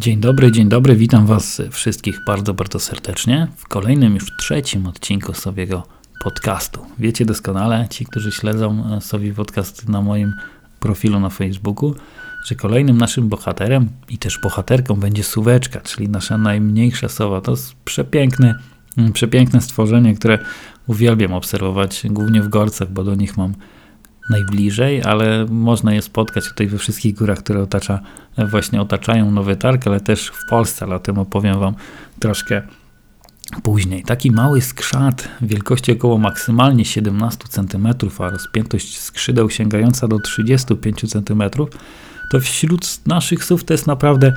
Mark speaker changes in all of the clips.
Speaker 1: Dzień dobry, dzień dobry, witam Was wszystkich bardzo, bardzo serdecznie w kolejnym już trzecim odcinku Sowiego podcastu. Wiecie doskonale, ci, którzy śledzą Sowi podcast na moim profilu na Facebooku, że kolejnym naszym bohaterem i też bohaterką będzie suweczka, czyli nasza najmniejsza sowa. To jest przepiękne, przepiękne stworzenie, które uwielbiam obserwować, głównie w gorcach, bo do nich mam najbliżej, ale można je spotkać tutaj we wszystkich górach, które otacza, właśnie otaczają Nowy Targ, ale też w Polsce, ale o tym opowiem Wam troszkę później. Taki mały skrzat wielkości około maksymalnie 17 cm, a rozpiętość skrzydeł sięgająca do 35 cm, to wśród naszych słów to jest naprawdę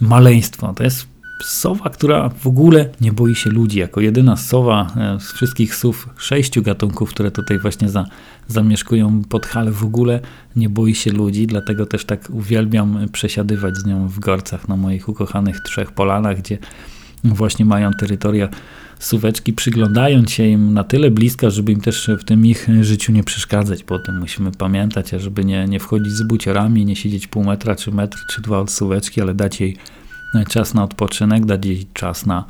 Speaker 1: maleństwo. To jest sowa, która w ogóle nie boi się ludzi. Jako jedyna sowa e, z wszystkich sów sześciu gatunków, które tutaj właśnie za, zamieszkują pod hale, w ogóle nie boi się ludzi. Dlatego też tak uwielbiam przesiadywać z nią w gorcach na moich ukochanych trzech polanach, gdzie właśnie mają terytoria suweczki, przyglądając się im na tyle blisko, żeby im też w tym ich życiu nie przeszkadzać. Potem musimy pamiętać, żeby nie, nie wchodzić z buciorami, nie siedzieć pół metra, czy metr, czy dwa od suweczki, ale dać jej czas na odpoczynek, dać jej czas na,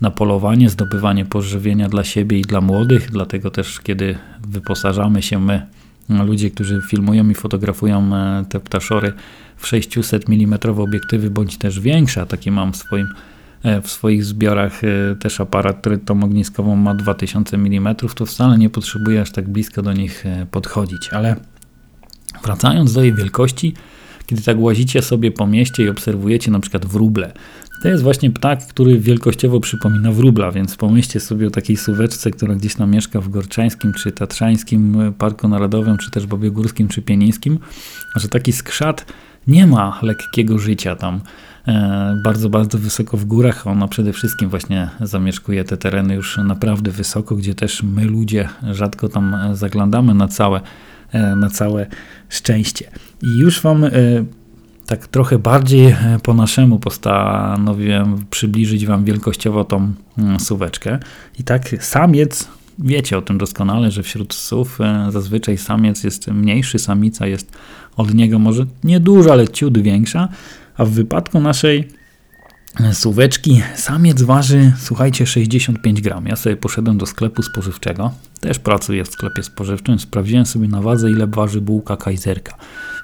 Speaker 1: na polowanie, zdobywanie pożywienia dla siebie i dla młodych. Dlatego też, kiedy wyposażamy się my, ludzie, którzy filmują i fotografują e, te ptaszory w 600 mm obiektywy, bądź też większe, a takie mam w swoim e, w swoich zbiorach e, też aparat, który tą ogniskową ma 2000 mm, to wcale nie potrzebuje aż tak blisko do nich podchodzić. Ale wracając do jej wielkości, kiedy tak łazicie sobie po mieście i obserwujecie na przykład wróble. To jest właśnie ptak, który wielkościowo przypomina wróbla, więc pomyślcie sobie o takiej suweczce, która gdzieś tam mieszka w Gorczańskim, czy Tatrzańskim Parku Narodowym, czy też Bobiogórskim, czy Pienińskim, że taki skrzat nie ma lekkiego życia tam e, bardzo, bardzo wysoko w górach. Ona przede wszystkim właśnie zamieszkuje te tereny już naprawdę wysoko, gdzie też my ludzie rzadko tam zaglądamy na całe na całe szczęście. I już Wam e, tak trochę bardziej e, po naszemu postanowiłem przybliżyć Wam wielkościowo tą mm, suweczkę. I tak samiec, wiecie o tym doskonale, że wśród sów zazwyczaj samiec jest mniejszy, samica jest od niego może nie dużo, ale ciut większa, a w wypadku naszej Suweczki. Samiec waży, słuchajcie, 65 gram. Ja sobie poszedłem do sklepu spożywczego. Też pracuję w sklepie spożywczym. Sprawdziłem sobie na wadze, ile waży bułka kajzerka.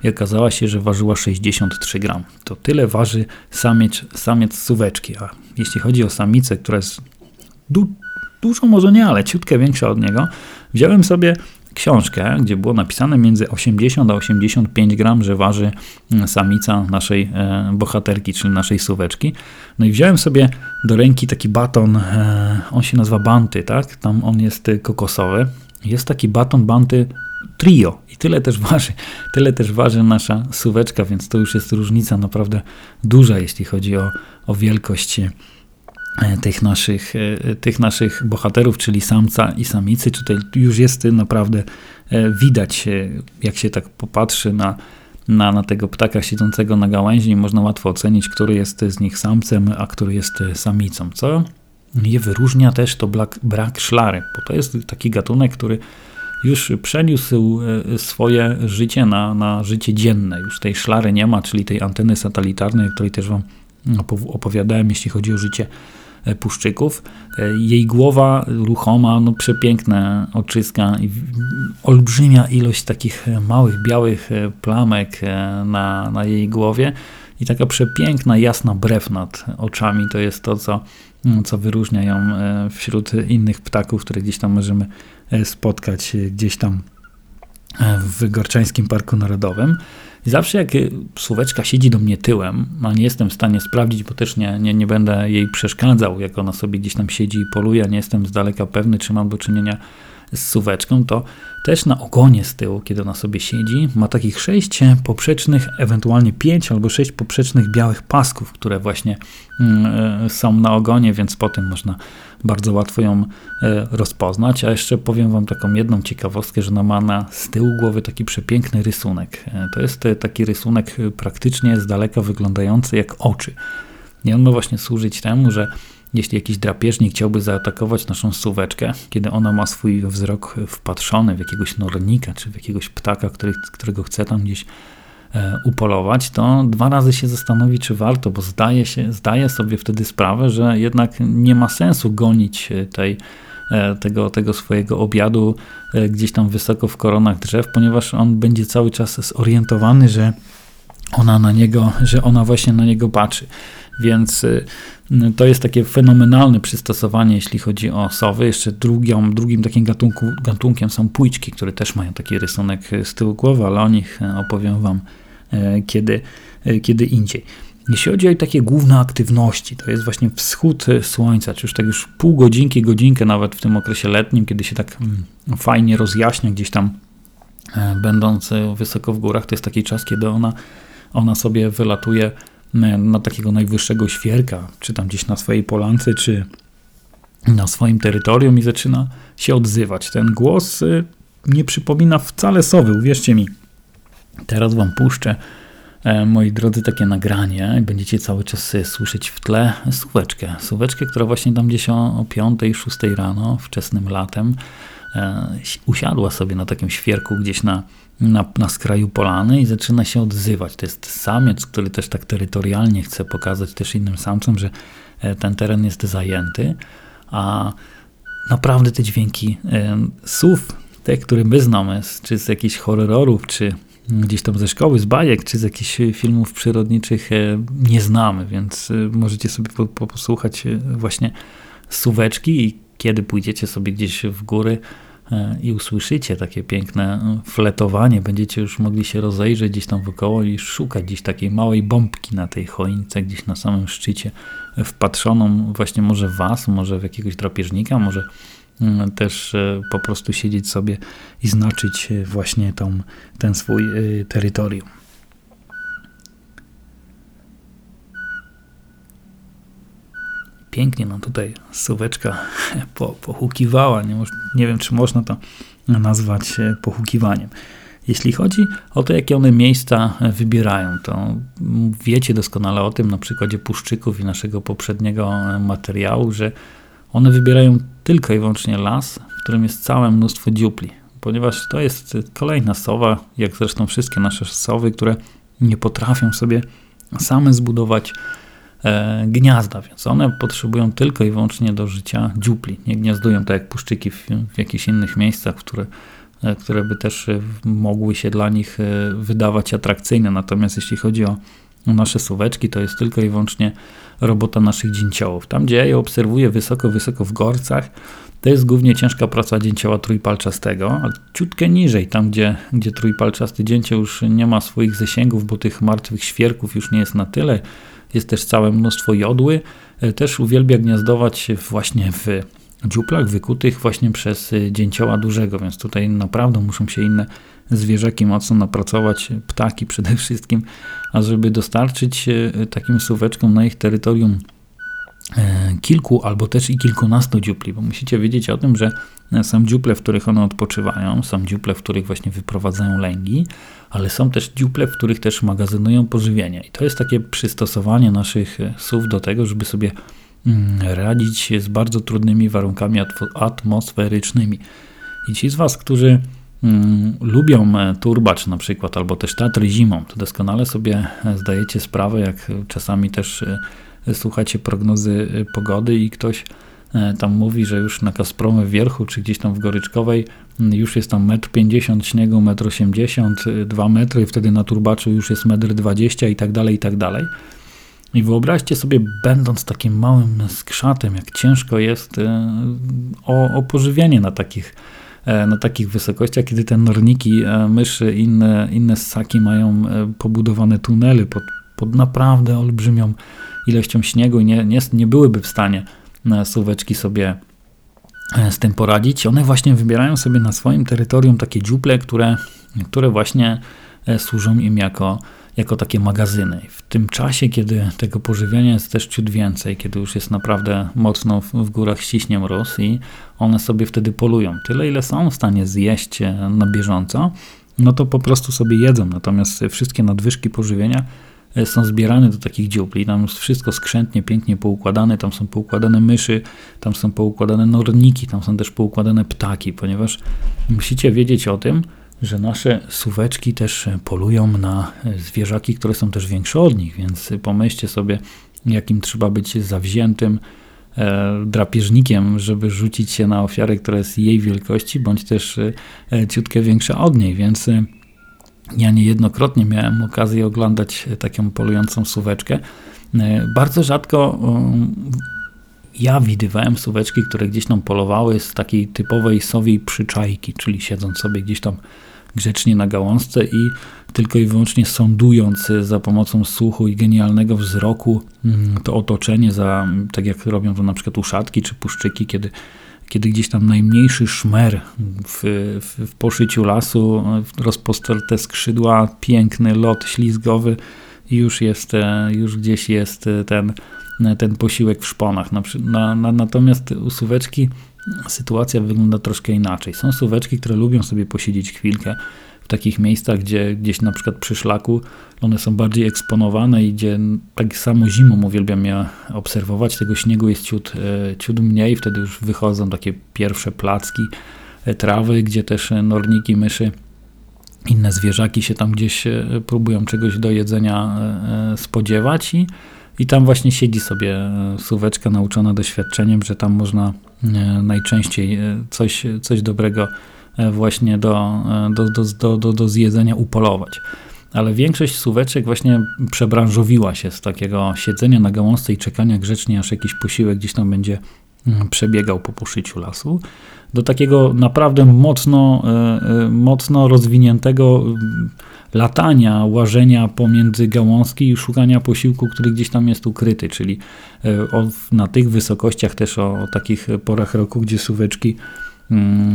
Speaker 1: I okazało się, że ważyła 63 gram. To tyle waży samiec, samiec suweczki. A jeśli chodzi o samicę, która jest du dużo, może nie, ale ciutkę większa od niego, wziąłem sobie książkę, gdzie było napisane między 80 a 85 gram, że waży mm, samica naszej e, bohaterki, czyli naszej suweczki. No i wziąłem sobie do ręki taki baton, e, on się nazywa Banty, tak? Tam on jest kokosowy. Jest taki baton Banty Trio i tyle też waży, tyle też waży nasza suweczka, więc to już jest różnica naprawdę duża, jeśli chodzi o, o wielkość E, tych naszych, e, tych naszych bohaterów, czyli samca i samicy. Tutaj już jest naprawdę e, widać, jak się tak popatrzy na, na, na tego ptaka siedzącego na gałęzi, można łatwo ocenić, który jest z nich samcem, a który jest samicą. Co je wyróżnia też to brak, brak szlary, bo to jest taki gatunek, który już przeniósł swoje życie na, na życie dzienne. Już tej szlary nie ma, czyli tej anteny satelitarnej, o której też Wam opowiadałem, jeśli chodzi o życie E, puszczyków. E, jej głowa ruchoma, no przepiękne oczyska i olbrzymia ilość takich małych białych plamek e, na, na jej głowie i taka przepiękna, jasna brew nad oczami. To jest to, co, mm, co wyróżnia ją wśród innych ptaków, które gdzieś tam możemy spotkać gdzieś tam w Gorczańskim Parku Narodowym. I zawsze jak y, słóweczka siedzi do mnie tyłem, a nie jestem w stanie sprawdzić, bo też nie, nie, nie będę jej przeszkadzał, jak ona sobie gdzieś tam siedzi i poluje, nie jestem z daleka pewny, czy mam do czynienia z suweczką, to też na ogonie z tyłu, kiedy ona sobie siedzi, ma takich sześć poprzecznych, ewentualnie pięć albo sześć poprzecznych białych pasków, które właśnie e, są na ogonie, więc potem można bardzo łatwo ją e, rozpoznać. A jeszcze powiem Wam taką jedną ciekawostkę, że ona ma na z tyłu głowy taki przepiękny rysunek. E, to jest taki rysunek praktycznie z daleka wyglądający jak oczy. I on ma właśnie służyć temu, że jeśli jakiś drapieżnik chciałby zaatakować naszą suweczkę, kiedy ona ma swój wzrok wpatrzony w jakiegoś nornika czy w jakiegoś ptaka, który, którego chce tam gdzieś upolować, to dwa razy się zastanowi, czy warto, bo zdaje, się, zdaje sobie wtedy sprawę, że jednak nie ma sensu gonić tej, tego, tego swojego obiadu gdzieś tam wysoko w koronach drzew, ponieważ on będzie cały czas zorientowany, że ona na niego, że ona właśnie na niego patrzy. Więc y, to jest takie fenomenalne przystosowanie, jeśli chodzi o sowy. Jeszcze drugią, drugim takim gatunku, gatunkiem są pójczki, które też mają taki rysunek z tyłu głowy, ale o nich e, opowiem Wam e, kiedy, e, kiedy indziej. Jeśli chodzi o takie główne aktywności, to jest właśnie wschód słońca, czy już tak już pół godzinki, godzinkę nawet w tym okresie letnim, kiedy się tak mm, fajnie rozjaśnia gdzieś tam będąc wysoko w górach, to jest taki czas, kiedy ona, ona sobie wylatuje na takiego najwyższego świerka, czy tam gdzieś na swojej polance, czy na swoim terytorium i zaczyna się odzywać. Ten głos y, nie przypomina wcale sowy, uwierzcie mi. Teraz wam puszczę, e, moi drodzy, takie nagranie i będziecie cały czas słyszeć w tle suweczkę. Suweczkę, która właśnie tam gdzieś o, o 5-6 rano, wczesnym latem, e, usiadła sobie na takim świerku gdzieś na na, na skraju polany i zaczyna się odzywać. To jest samiec, który też tak terytorialnie chce pokazać też innym samcom, że e, ten teren jest zajęty, a naprawdę te dźwięki e, słów, te, które my znamy, czy z jakichś horrorów, czy gdzieś tam ze szkoły, z bajek, czy z jakichś filmów przyrodniczych e, nie znamy, więc możecie sobie posłuchać właśnie suweczki i kiedy pójdziecie sobie gdzieś w góry, i usłyszycie takie piękne e, fletowanie, będziecie już mogli się rozejrzeć gdzieś tam wokoło i szukać gdzieś takiej małej bombki na tej choince, gdzieś na samym szczycie, e, wpatrzoną właśnie może w was, może w jakiegoś drapieżnika, może też po prostu siedzieć sobie i znaczyć właśnie tą, ten swój terytorium. Pięknie nam tutaj suweczka po, pohukiwała. Nie, nie wiem, czy można to nazwać e, pohukiwaniem. Jeśli chodzi o to, jakie one miejsca e, wybierają, to wiecie doskonale o tym na przykładzie puszczyków i naszego poprzedniego e, materiału, że one wybierają tylko i wyłącznie las, w którym jest całe mnóstwo dziupli, ponieważ to jest kolejna sowa, jak zresztą wszystkie nasze sowy, które nie potrafią sobie same zbudować gniazda, więc one potrzebują tylko i wyłącznie do życia dziupli. Nie gniazdują tak jak puszczyki w, w jakichś innych miejscach, które, e, które by też e, mogły się dla nich wydawać atrakcyjne. Natomiast jeśli chodzi o nasze suweczki, to jest tylko i wyłącznie robota naszych dzięciołów. Tam, gdzie ja je obserwuję wysoko, wysoko w gorcach, to jest głównie ciężka praca dzięcioła trójpalczastego, a ciutkę niżej, tam gdzie, gdzie trójpalczasty dzięcioł już nie ma swoich zasięgów, bo tych martwych świerków już nie jest na tyle, jest też całe mnóstwo jodły. E, też uwielbia gniazdować właśnie w dziuplach wykutych właśnie przez e, dzięcioła dużego, więc tutaj naprawdę muszą się inne zwierzaki mocno napracować, ptaki przede wszystkim, ażeby dostarczyć e, takim suweczkom na ich terytorium kilku albo też i kilkunastu dziupli, bo musicie wiedzieć o tym, że są dziuple, w których one odpoczywają, są dziuple, w których właśnie wyprowadzają lęgi, ale są też dziuple, w których też magazynują pożywienie. I to jest takie przystosowanie naszych słów do tego, żeby sobie mm, radzić z bardzo trudnymi warunkami atmosferycznymi. I ci z Was, którzy mm, lubią e, turbacz na przykład, albo też Tatry zimą, to doskonale sobie e, zdajecie sprawę, jak czasami też e, słuchacie prognozy pogody i ktoś E, tam mówi, że już na Kaspromie w Wierchu, czy gdzieś tam w Goryczkowej już jest tam 1,50 m śniegu, 1,80 m, 2 metry, wtedy na Turbaczu już jest 1,20 m i tak dalej, i tak dalej. I wyobraźcie sobie, będąc takim małym skrzatem, jak ciężko jest e, o, o pożywienie na takich, e, na takich wysokościach, kiedy te norniki, myszy, inne, inne ssaki mają pobudowane tunele pod, pod naprawdę olbrzymią ilością śniegu i nie, nie, nie byłyby w stanie suweczki sobie e, z tym poradzić. One właśnie wybierają sobie na swoim terytorium takie dziuple, które, które właśnie e, służą im jako, jako takie magazyny. W tym czasie, kiedy tego pożywienia jest też ciut więcej, kiedy już jest naprawdę mocno w, w górach ściśnie mróz i one sobie wtedy polują. Tyle, ile są w stanie zjeść e, na bieżąco, no to po prostu sobie jedzą. Natomiast wszystkie nadwyżki pożywienia są zbierane do takich dziupli. Tam jest wszystko skrzętnie, pięknie poukładane. Tam są poukładane myszy, tam są poukładane norniki, tam są też poukładane ptaki, ponieważ musicie wiedzieć o tym, że nasze suweczki też polują na zwierzaki, które są też większe od nich, więc pomyślcie sobie, jakim trzeba być zawziętym e, drapieżnikiem, żeby rzucić się na ofiarę, która jest jej wielkości, bądź też e, ciutkę większa od niej, więc e, ja niejednokrotnie miałem okazję oglądać taką polującą suweczkę. Bardzo rzadko ja widywałem suweczki, które gdzieś tam polowały z takiej typowej sowiej przyczajki, czyli siedząc sobie gdzieś tam grzecznie na gałązce i tylko i wyłącznie sądując za pomocą słuchu i genialnego wzroku mm, to otoczenie, za, tak jak robią to na przykład uszatki czy puszczyki, kiedy, kiedy gdzieś tam najmniejszy szmer w, w, w poszyciu lasu, rozpostarte skrzydła, piękny lot ślizgowy już jest, e, już gdzieś jest ten, ten posiłek w szponach. Na, na, natomiast u suweczki sytuacja wygląda troszkę inaczej. Są suweczki, które lubią sobie posiedzieć chwilkę takich miejscach, gdzie gdzieś na przykład przy szlaku one są bardziej eksponowane i gdzie tak samo zimą uwielbiam je obserwować. Tego śniegu jest ciut, e, ciut mniej, wtedy już wychodzą takie pierwsze placki e, trawy, gdzie też norniki, myszy inne zwierzaki się tam gdzieś e, próbują czegoś do jedzenia spodziewać i i tam właśnie siedzi sobie e, suweczka nauczona doświadczeniem, że tam można e, najczęściej e, coś, coś dobrego właśnie do, do, do, do, do zjedzenia upolować. Ale większość suweczek właśnie przebranżowiła się z takiego siedzenia na gałązce i czekania grzecznie, aż jakiś posiłek gdzieś tam będzie mm, przebiegał po poszyciu lasu, do takiego naprawdę mocno, mocno rozwiniętego latania, łażenia pomiędzy gałązki i szukania posiłku, który gdzieś tam jest ukryty, czyli e, na tych wysokościach też o, o takich porach roku, gdzie suweczki mm,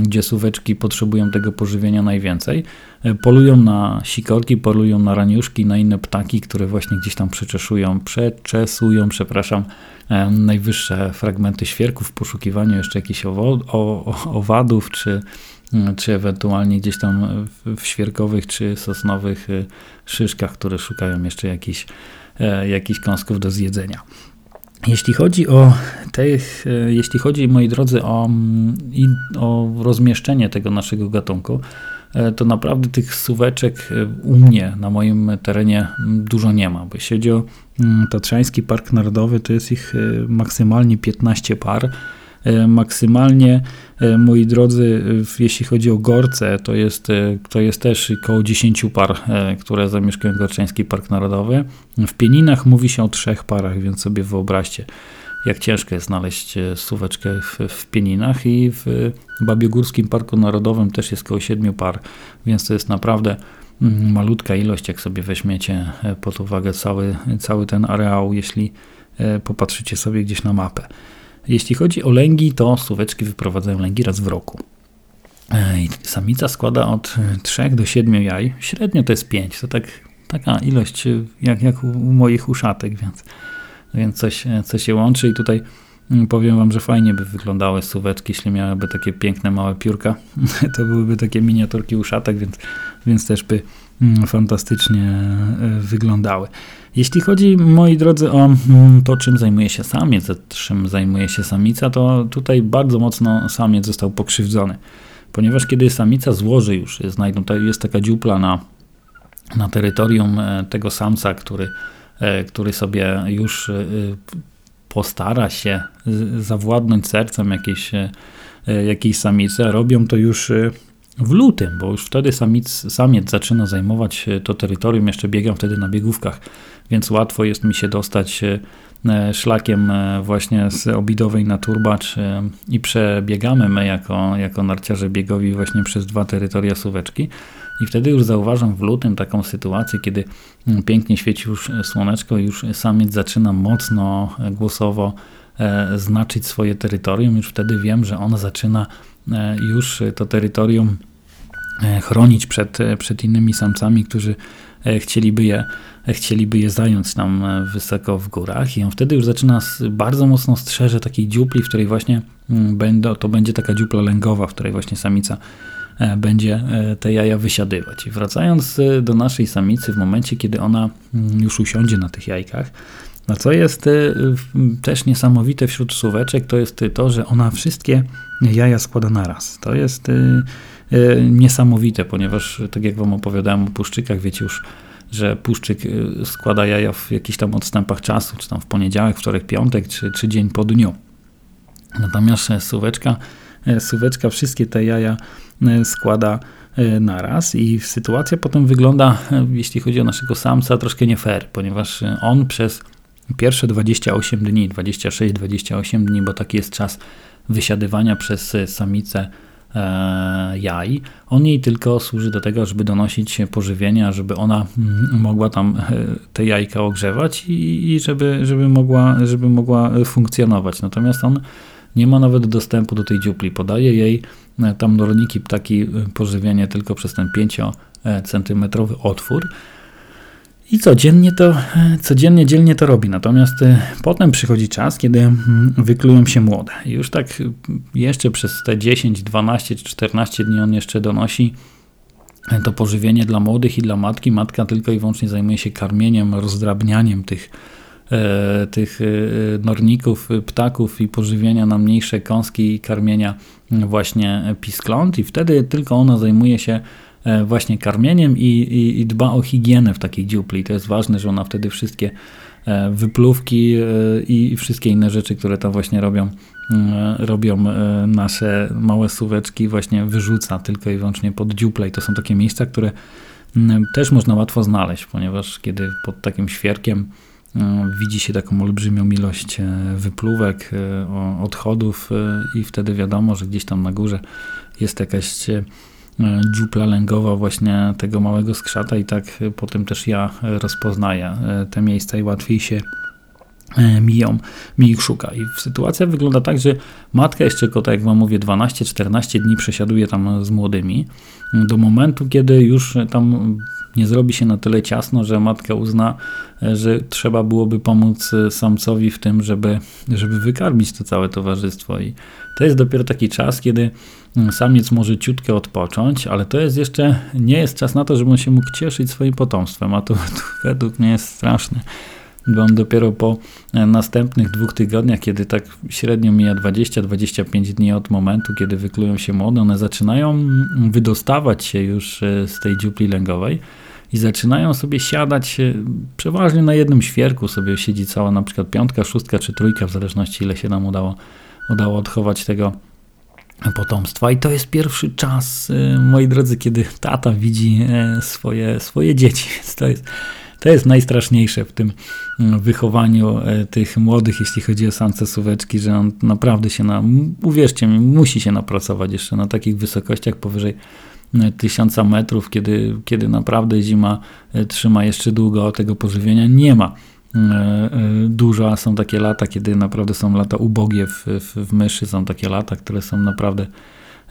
Speaker 1: gdzie suweczki potrzebują tego pożywienia najwięcej. E, polują na sikorki, polują na raniuszki, na inne ptaki, które właśnie gdzieś tam przeczeszują, przeczesują, przepraszam, e, najwyższe fragmenty świerków w poszukiwaniu jeszcze jakichś owadów czy Mm, czy ewentualnie gdzieś tam w świerkowych czy sosnowych y, szyszkach, które szukają jeszcze jakichś, e, jakichś kąsków do zjedzenia. Jeśli chodzi o tych, e, jeśli chodzi, moi drodzy, o, mm, o rozmieszczenie tego naszego gatunku, e, to naprawdę tych suweczek u mnie na moim terenie mm, dużo nie ma. Bo jeśli chodzi o Tatrzański Park Narodowy, to jest ich maksymalnie 15 par. E, maksymalnie, e, moi drodzy, jeśli chodzi o gorce, to jest, e, to jest też około 10 par, które zamieszkują Gorczański Park Narodowy. W Pieninach mówi się o trzech parach, więc sobie wyobraźcie, jak ciężko jest znaleźć suweczkę w, w Pieninach i w Babiogórskim Parku Narodowym też jest około 7 par, więc to jest naprawdę mm, malutka ilość, jak sobie weźmiecie pod uwagę cały, cały ten areał, jeśli popatrzycie sobie gdzieś na mapę. Jeśli chodzi o lęgi, to suweczki wyprowadzają lęgi raz w roku. Samica składa od 3 do 7 jaj. Średnio to jest 5. To tak, taka ilość jak, jak u, moich uszatek, więc, więc coś, coś się łączy. I tutaj mm, powiem Wam, że fajnie by wyglądały suweczki, jeśli miałyby takie piękne małe piórka. To byłyby takie miniaturki uszatek, więc, więc też by mm, fantastycznie e, wyglądały. Jeśli chodzi, moi drodzy, o mm, to, czym zajmuje się samiec, a czym zajmuje się samica, to tutaj bardzo mocno samiec został pokrzywdzony. Ponieważ kiedy samica złoży już, znajdą, jest taka dziupla na, na terytorium e, tego samca, który, e, który sobie już e, postara się zawładnąć sercem jakiejś, jakiejś samicy, robią to już w lutym, bo już wtedy samic, samiec zaczyna zajmować to terytorium, jeszcze biegam wtedy na biegówkach więc łatwo jest mi się dostać e, szlakiem e, właśnie z Obidowej na Turbacz e, i przebiegamy my jako, jako narciarze biegowi właśnie przez dwa terytoria Suweczki. I wtedy już zauważam w lutym taką sytuację, kiedy mm, pięknie świeci już słoneczko, już samiec zaczyna mocno głosowo znaczyć swoje terytorium. Już wtedy wiem, że on zaczyna już to terytorium chronić przed, przed innymi samcami, którzy chcieliby je chcieliby je zająć tam e, wysoko w górach i on wtedy już zaczyna bardzo mocno strzeże takiej dziupli, w której właśnie mm, będą, to będzie taka dziupla lęgowa, w której właśnie samica e, będzie e, te jaja wysiadywać. I wracając do naszej samicy, w momencie, kiedy ona mm, już usiądzie na tych jajkach, A co jest też niesamowite wśród suweczek, to jest to, że ona wszystkie jaja składa naraz. To jest niesamowite, ponieważ tak jak wam opowiadałem o puszczykach, wiecie już, że puszczyk składa jaja w jakichś tam odstępach czasu, czy tam w poniedziałek, wtorek, piątek, czy, czy dzień po dniu. Natomiast suweczka, suweczka wszystkie te jaja składa naraz i sytuacja potem wygląda, jeśli chodzi o naszego samca, troszkę nie fair, ponieważ on przez pierwsze 28 dni, 26-28 dni, bo taki jest czas wysiadywania przez samicę e, jaj, on jej tylko służy do tego, żeby donosić pożywienia, żeby ona mm, mogła tam e, te jajka ogrzewać i, żeby, żeby, mogła, żeby mogła funkcjonować. Natomiast on nie ma nawet dostępu do tej dziupli. Podaje jej e, tam rolniki ptaki pożywienie tylko przez ten 5 centymetrowy otwór i codziennie to, codziennie, dzielnie to robi. Natomiast e, potem przychodzi czas, kiedy mm, wyklują się młode. Już tak jeszcze przez te 10, 12 czy 14 dni on jeszcze donosi to pożywienie dla młodych i dla matki. Matka tylko i wyłącznie zajmuje się karmieniem, rozdrabnianiem tych, e, tych e, norników, ptaków i pożywienia na mniejsze kąski i karmienia właśnie piskląt. I wtedy tylko ona zajmuje się E, właśnie karmieniem i, i, i, dba o higienę w takiej dziupli. To jest ważne, że ona wtedy wszystkie e, wypluwki e, i wszystkie inne rzeczy, które tam właśnie robią, robią nasze małe suweczki, właśnie wyrzuca tylko i wyłącznie pod dziuple. I to są takie miejsca, które też można łatwo znaleźć, ponieważ kiedy pod takim świerkiem widzi się taką olbrzymią ilość wypluwek, odchodów i wtedy wiadomo, że gdzieś tam na górze jest jakaś E, dziupla lęgowa właśnie tego małego skrzata i tak potem też ja rozpoznaję e, te miejsca i łatwiej się e, miją, mi ich szuka. I sytuacja wygląda tak, że matka jeszcze tylko, tak jak wam mówię, 12-14 dni przesiaduje tam z młodymi, do momentu, kiedy już tam nie zrobi się na tyle ciasno, że matka uzna, że trzeba byłoby pomóc samcowi w tym, żeby, żeby wykarmić to całe towarzystwo. I to jest dopiero taki czas, kiedy Samiec może ciutkę odpocząć, ale to jest jeszcze, nie jest czas na to, żeby on się mógł cieszyć swoim potomstwem, a to, to według mnie jest straszne. Bo on dopiero po e, następnych dwóch tygodniach, kiedy tak średnio mija 20-25 dni od momentu, kiedy wyklują się młode, one zaczynają wydostawać się już e, z tej dziupli lęgowej i zaczynają sobie siadać e, przeważnie na jednym świerku sobie siedzi cała na przykład piątka, szóstka czy trójka, w zależności ile się nam udało, udało odchować tego potomstwa. I to jest pierwszy czas, y, moi drodzy, kiedy tata widzi e, swoje, swoje dzieci. To jest, to jest najstraszniejsze w tym mm, wychowaniu e, tych młodych, jeśli chodzi o samce suweczki, że on naprawdę się na, uwierzcie mi, musi się napracować jeszcze na takich wysokościach powyżej e, tysiąca metrów, kiedy, kiedy naprawdę zima trzyma jeszcze długo tego pożywienia. Nie ma E, e, dużo, a są takie lata, kiedy naprawdę są lata ubogie w, w, w myszy, są takie lata, które są naprawdę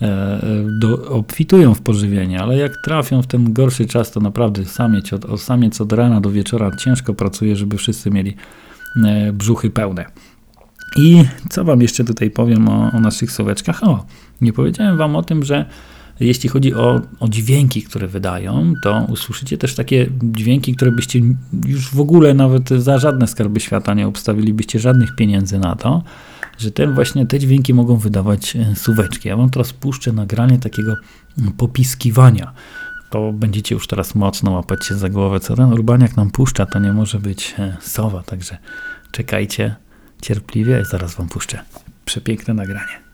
Speaker 1: e, do, obfitują w pożywienie, ale jak trafią w ten gorszy czas, to naprawdę samiec od, samiec od rana do wieczora ciężko pracuje, żeby wszyscy mieli brzuchy pełne. I co wam jeszcze tutaj powiem o, o naszych słoweczkach? O, nie powiedziałem wam o tym, że jeśli chodzi o, o dźwięki, które wydają, to usłyszycie też takie dźwięki, które byście już w ogóle nawet za żadne skarby świata nie obstawilibyście żadnych pieniędzy na to, że ten właśnie te dźwięki mogą wydawać e, suweczki. Ja wam teraz puszczę nagranie takiego mm, popiskiwania. To będziecie już teraz mocno łapać się za głowę. Co ten urbaniak nam puszcza, to nie może być e, sowa, także czekajcie cierpliwie, zaraz wam puszczę. Przepiękne nagranie.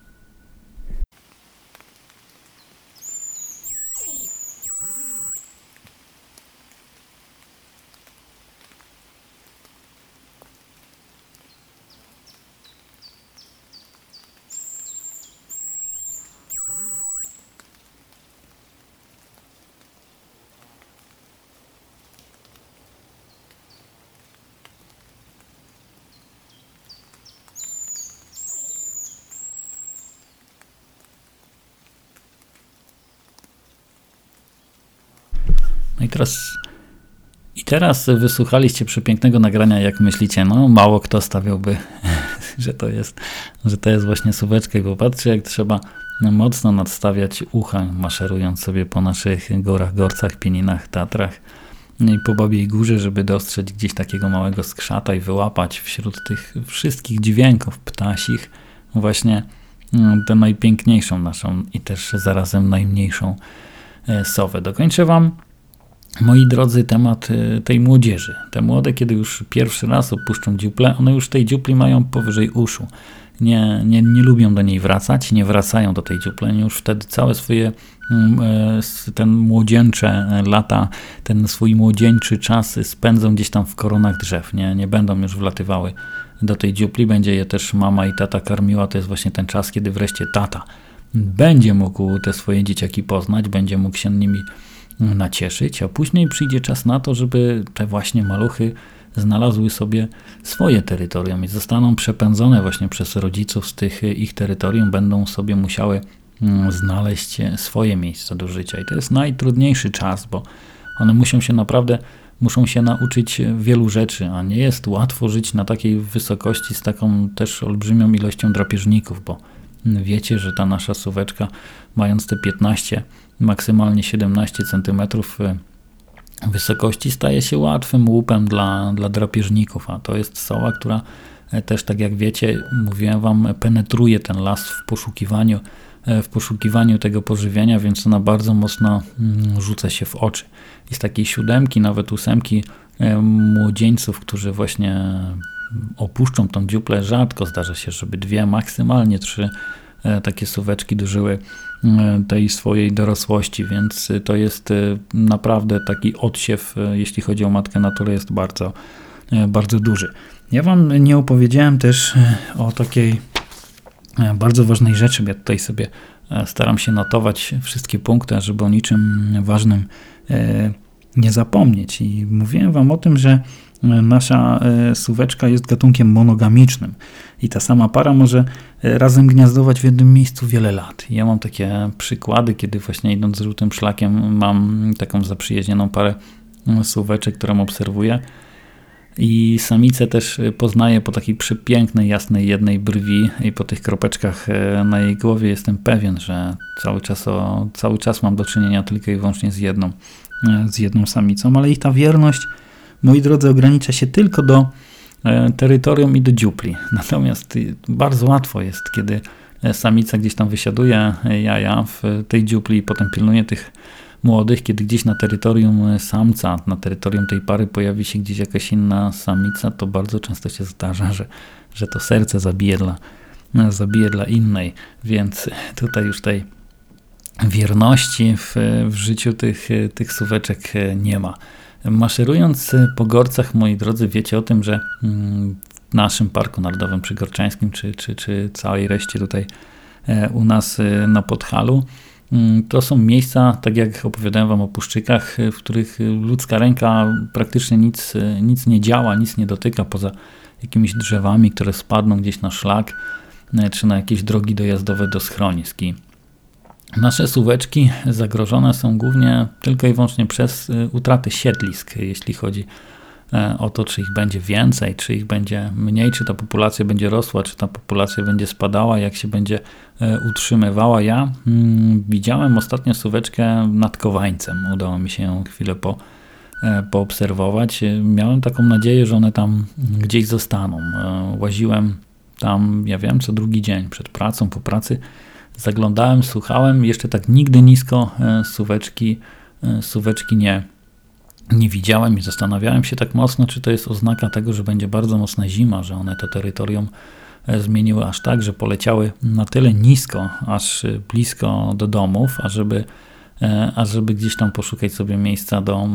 Speaker 1: Teraz. I teraz wysłuchaliście przepięknego nagrania, jak myślicie, no mało kto stawiałby, że to jest, że to jest właśnie suweczka. I popatrzcie, jak trzeba mocno nadstawiać ucha, maszerując sobie po naszych gorach, gorcach, pieninach, Tatrach, i po Babiej Górze, żeby dostrzec gdzieś takiego małego skrzata i wyłapać wśród tych wszystkich dźwięków ptasich właśnie mm, tę najpiękniejszą naszą i też zarazem najmniejszą e, sowę. Dokończę Wam, moi drodzy, temat e, tej młodzieży. Te młode, kiedy już pierwszy raz opuszczą dziuplę, one już tej dziupli mają powyżej uszu. Nie, nie, nie lubią do niej wracać, nie wracają do tej dziupleni, już wtedy całe swoje mm, e, ten młodzieńcze lata, ten swój młodzieńczy czas spędzą gdzieś tam w koronach drzew, nie, nie będą już wlatywały do tej dziupli, będzie je też mama i tata karmiła, to jest właśnie ten czas, kiedy wreszcie tata będzie mógł te swoje dzieciaki poznać, będzie mógł się nimi nacieszyć, a później przyjdzie czas na to, żeby te właśnie maluchy znalazły sobie swoje terytorium i zostaną przepędzone właśnie przez rodziców z tych ich terytorium, będą sobie musiały mm, znaleźć swoje miejsce do życia. I to jest najtrudniejszy czas, bo one muszą się naprawdę muszą się nauczyć wielu rzeczy, a nie jest łatwo żyć na takiej wysokości z taką też olbrzymią ilością drapieżników, bo wiecie, że ta nasza suweczka, mając te 15, maksymalnie 17 centymetrów wysokości staje się łatwym łupem dla, dla drapieżników, a to jest soła, która e, też, tak jak wiecie, mówiłem Wam, penetruje ten las w poszukiwaniu, e, w poszukiwaniu tego pożywienia, więc ona bardzo mocno mm, rzuca się w oczy. Z takiej siódemki, nawet ósemki e, młodzieńców, którzy właśnie opuszczą tą dziuplę, rzadko zdarza się, żeby dwie, maksymalnie trzy takie suweczki dożyły E, tej swojej dorosłości, więc e, to jest e, naprawdę taki odsiew, jeśli chodzi o matkę naturę, jest bardzo, bardzo duży. Ja Wam nie opowiedziałem też o takiej bardzo ważnej rzeczy. Ja tutaj sobie staram się notować wszystkie punkty, żeby o niczym ważnym nie zapomnieć. I mówiłem Wam o tym, że nasza suweczka jest gatunkiem monogamicznym i ta sama para może e, razem gniazdować w jednym miejscu wiele lat. Ja mam takie przykłady, kiedy właśnie idąc żółtym szlakiem mam taką zaprzyjaźnioną parę e, suweczek, którą obserwuję i samicę też e, poznaję po takiej przepięknej, jasnej jednej brwi i po tych kropeczkach na jej głowie jestem pewien, że cały czas, o, cały czas mam do czynienia tylko i wyłącznie z jedną, z jedną samicą, ale ich ta wierność, moi drodzy, ogranicza się tylko do E, terytorium i do dziupli. Natomiast bardzo łatwo jest, kiedy e, samica gdzieś tam wysiaduje e, jaja w tej dziupli i potem pilnuje tych młodych, kiedy gdzieś na terytorium samca, na terytorium tej pary pojawi się gdzieś jakaś inna samica, to bardzo często się zdarza, że, że to serce zabije dla, zabije dla innej, więc tutaj już tej wierności w, w życiu tych, tych suweczek nie ma. Maszerując po gorcach, moi drodzy, wiecie o tym, że mm, w naszym Parku Narodowym Przygorczańskim, czy, czy, czy całej reszcie tutaj e, u nas e, na Podhalu, mm, to są miejsca, tak jak opowiadałem Wam o puszczykach, w których ludzka ręka praktycznie nic, nic nie działa, nic nie dotyka poza jakimiś drzewami, które spadną gdzieś na szlak, e, czy na jakieś drogi dojazdowe do schronisk. Nasze suweczki zagrożone są głównie tylko i wyłącznie przez y, utratę siedlisk, jeśli chodzi e, o to, czy ich będzie więcej, czy ich będzie mniej, czy ta populacja będzie rosła, czy ta populacja będzie spadała, jak się będzie e, utrzymywała. Ja mm, widziałem ostatnio suweczkę nad Kowańcem. Udało mi się ją chwilę po, e, poobserwować. Miałem taką nadzieję, że one tam gdzieś zostaną. Łaziłem tam, ja wiem, co drugi dzień przed pracą, po pracy Zaglądałem, słuchałem, jeszcze tak nigdy nisko e, suweczki, e, suweczki nie, nie widziałem i zastanawiałem się tak mocno, czy to jest oznaka tego, że będzie bardzo mocna zima, że one to terytorium e, zmieniły aż tak, że poleciały na tyle nisko, aż blisko do domów, ażeby, ażeby gdzieś tam poszukać sobie miejsca do,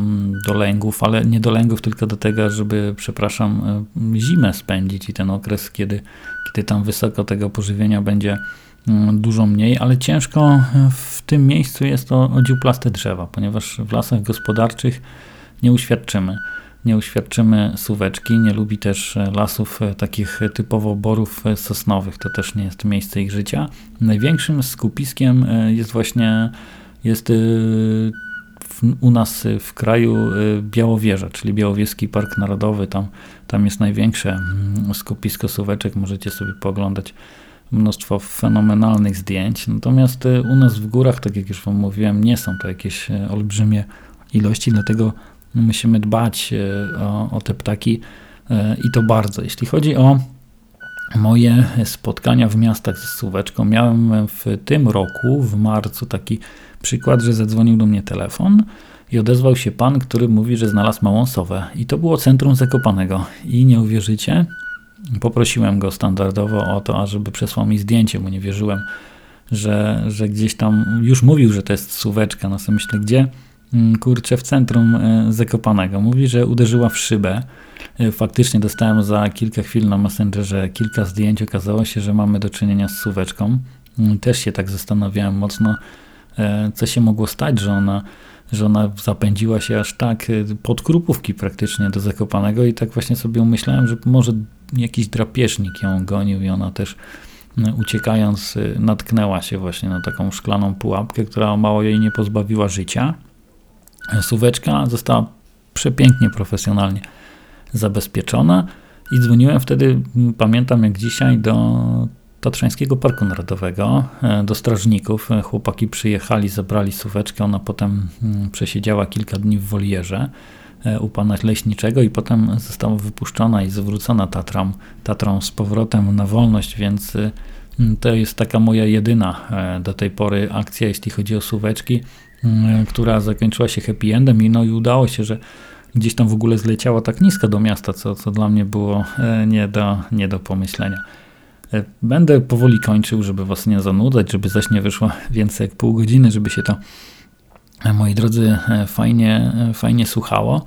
Speaker 1: do lęgów, ale nie do lęgów, tylko do tego, żeby, przepraszam, zimę spędzić i ten okres, kiedy, kiedy tam wysoko tego pożywienia będzie dużo mniej, ale ciężko w tym miejscu jest o, o dziuplaste drzewa, ponieważ w lasach gospodarczych nie uświadczymy. Nie uświadczymy suweczki, nie lubi też lasów takich typowo borów sosnowych, to też nie jest miejsce ich życia. Największym skupiskiem jest właśnie jest u nas w kraju Białowieża, czyli Białowieski Park Narodowy. Tam, tam jest największe mm, skupisko suweczek, możecie sobie pooglądać mnóstwo fenomenalnych zdjęć. Natomiast y, u nas w górach, tak jak już Wam mówiłem, nie są to jakieś y, olbrzymie ilości, dlatego musimy dbać o, o te ptaki i to bardzo. Jeśli chodzi o moje spotkania w miastach z suweczką, miałem w tym roku, w marcu, taki przykład, że zadzwonił do mnie telefon i odezwał się pan, który mówi, że znalazł małą sowę. I to było centrum Zakopanego. I nie uwierzycie, poprosiłem go standardowo o to, ażeby przesłał mi zdjęcie, bo nie wierzyłem, że, że gdzieś tam już mówił, że to jest suweczka. No sobie myślę, gdzie? Mm, kurczę, w centrum e, Zakopanego. Mówi, że uderzyła w szybę. E, faktycznie dostałem za kilka chwil na Messengerze kilka zdjęć. Okazało się, że mamy do czynienia z suweczką. Mm, też się tak zastanawiałem mocno, e, co się mogło stać, że ona że ona zapędziła się aż tak pod krupówki praktycznie do Zakopanego i tak właśnie sobie umyślałem, że może jakiś drapieżnik ją gonił i ona też y, uciekając y, natknęła się właśnie na taką szklaną pułapkę, która mało jej nie pozbawiła życia. Suweczka została przepięknie, profesjonalnie zabezpieczona i dzwoniłem wtedy, pamiętam jak dzisiaj, do Tatrzańskiego Parku Narodowego e, do strażników. E, chłopaki przyjechali, zabrali suweczkę, ona potem przesiedziała kilka dni w wolierze e, u pana leśniczego i potem została wypuszczona i zwrócona Tatrą, Tatrą z powrotem na wolność, więc mm, to jest taka moja jedyna do tej pory akcja, jeśli chodzi o suweczki, która zakończyła się happy endem i no i udało się, że gdzieś tam w ogóle zleciała tak nisko do miasta, co, co dla mnie było nie do, nie do pomyślenia. E, będę powoli kończył, żeby was nie zanudzać, żeby zaś nie wyszło więcej jak pół godziny, żeby się to, e, moi drodzy, e, fajnie, fajnie słuchało.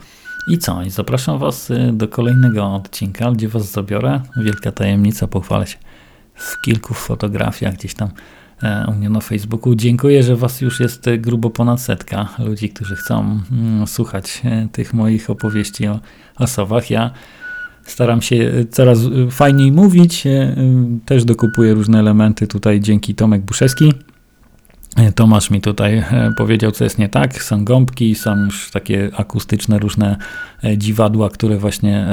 Speaker 1: I co? I zapraszam was do kolejnego odcinka, gdzie was zabiorę. Wielka tajemnica, pochwalę się w kilku fotografiach gdzieś tam u mnie na Facebooku. Dziękuję, że was już jest grubo ponad setka ludzi, którzy chcą mm, słuchać tych moich opowieści o osobach. Ja Staram się coraz fajniej mówić. E, też dokupuję różne elementy tutaj dzięki Tomek Buszewski. E, Tomasz mi tutaj e, powiedział, co jest nie tak. Są gąbki, są już takie akustyczne różne dziwadła, które właśnie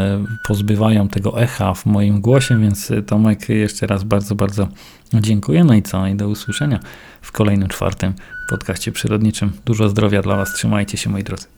Speaker 1: pozbywają tego echa w moim głosie, więc Tomek jeszcze raz bardzo, bardzo dziękuję. No i co? I do usłyszenia w kolejnym czwartym podcaście przyrodniczym. Dużo zdrowia dla Was. Trzymajcie się, moi drodzy.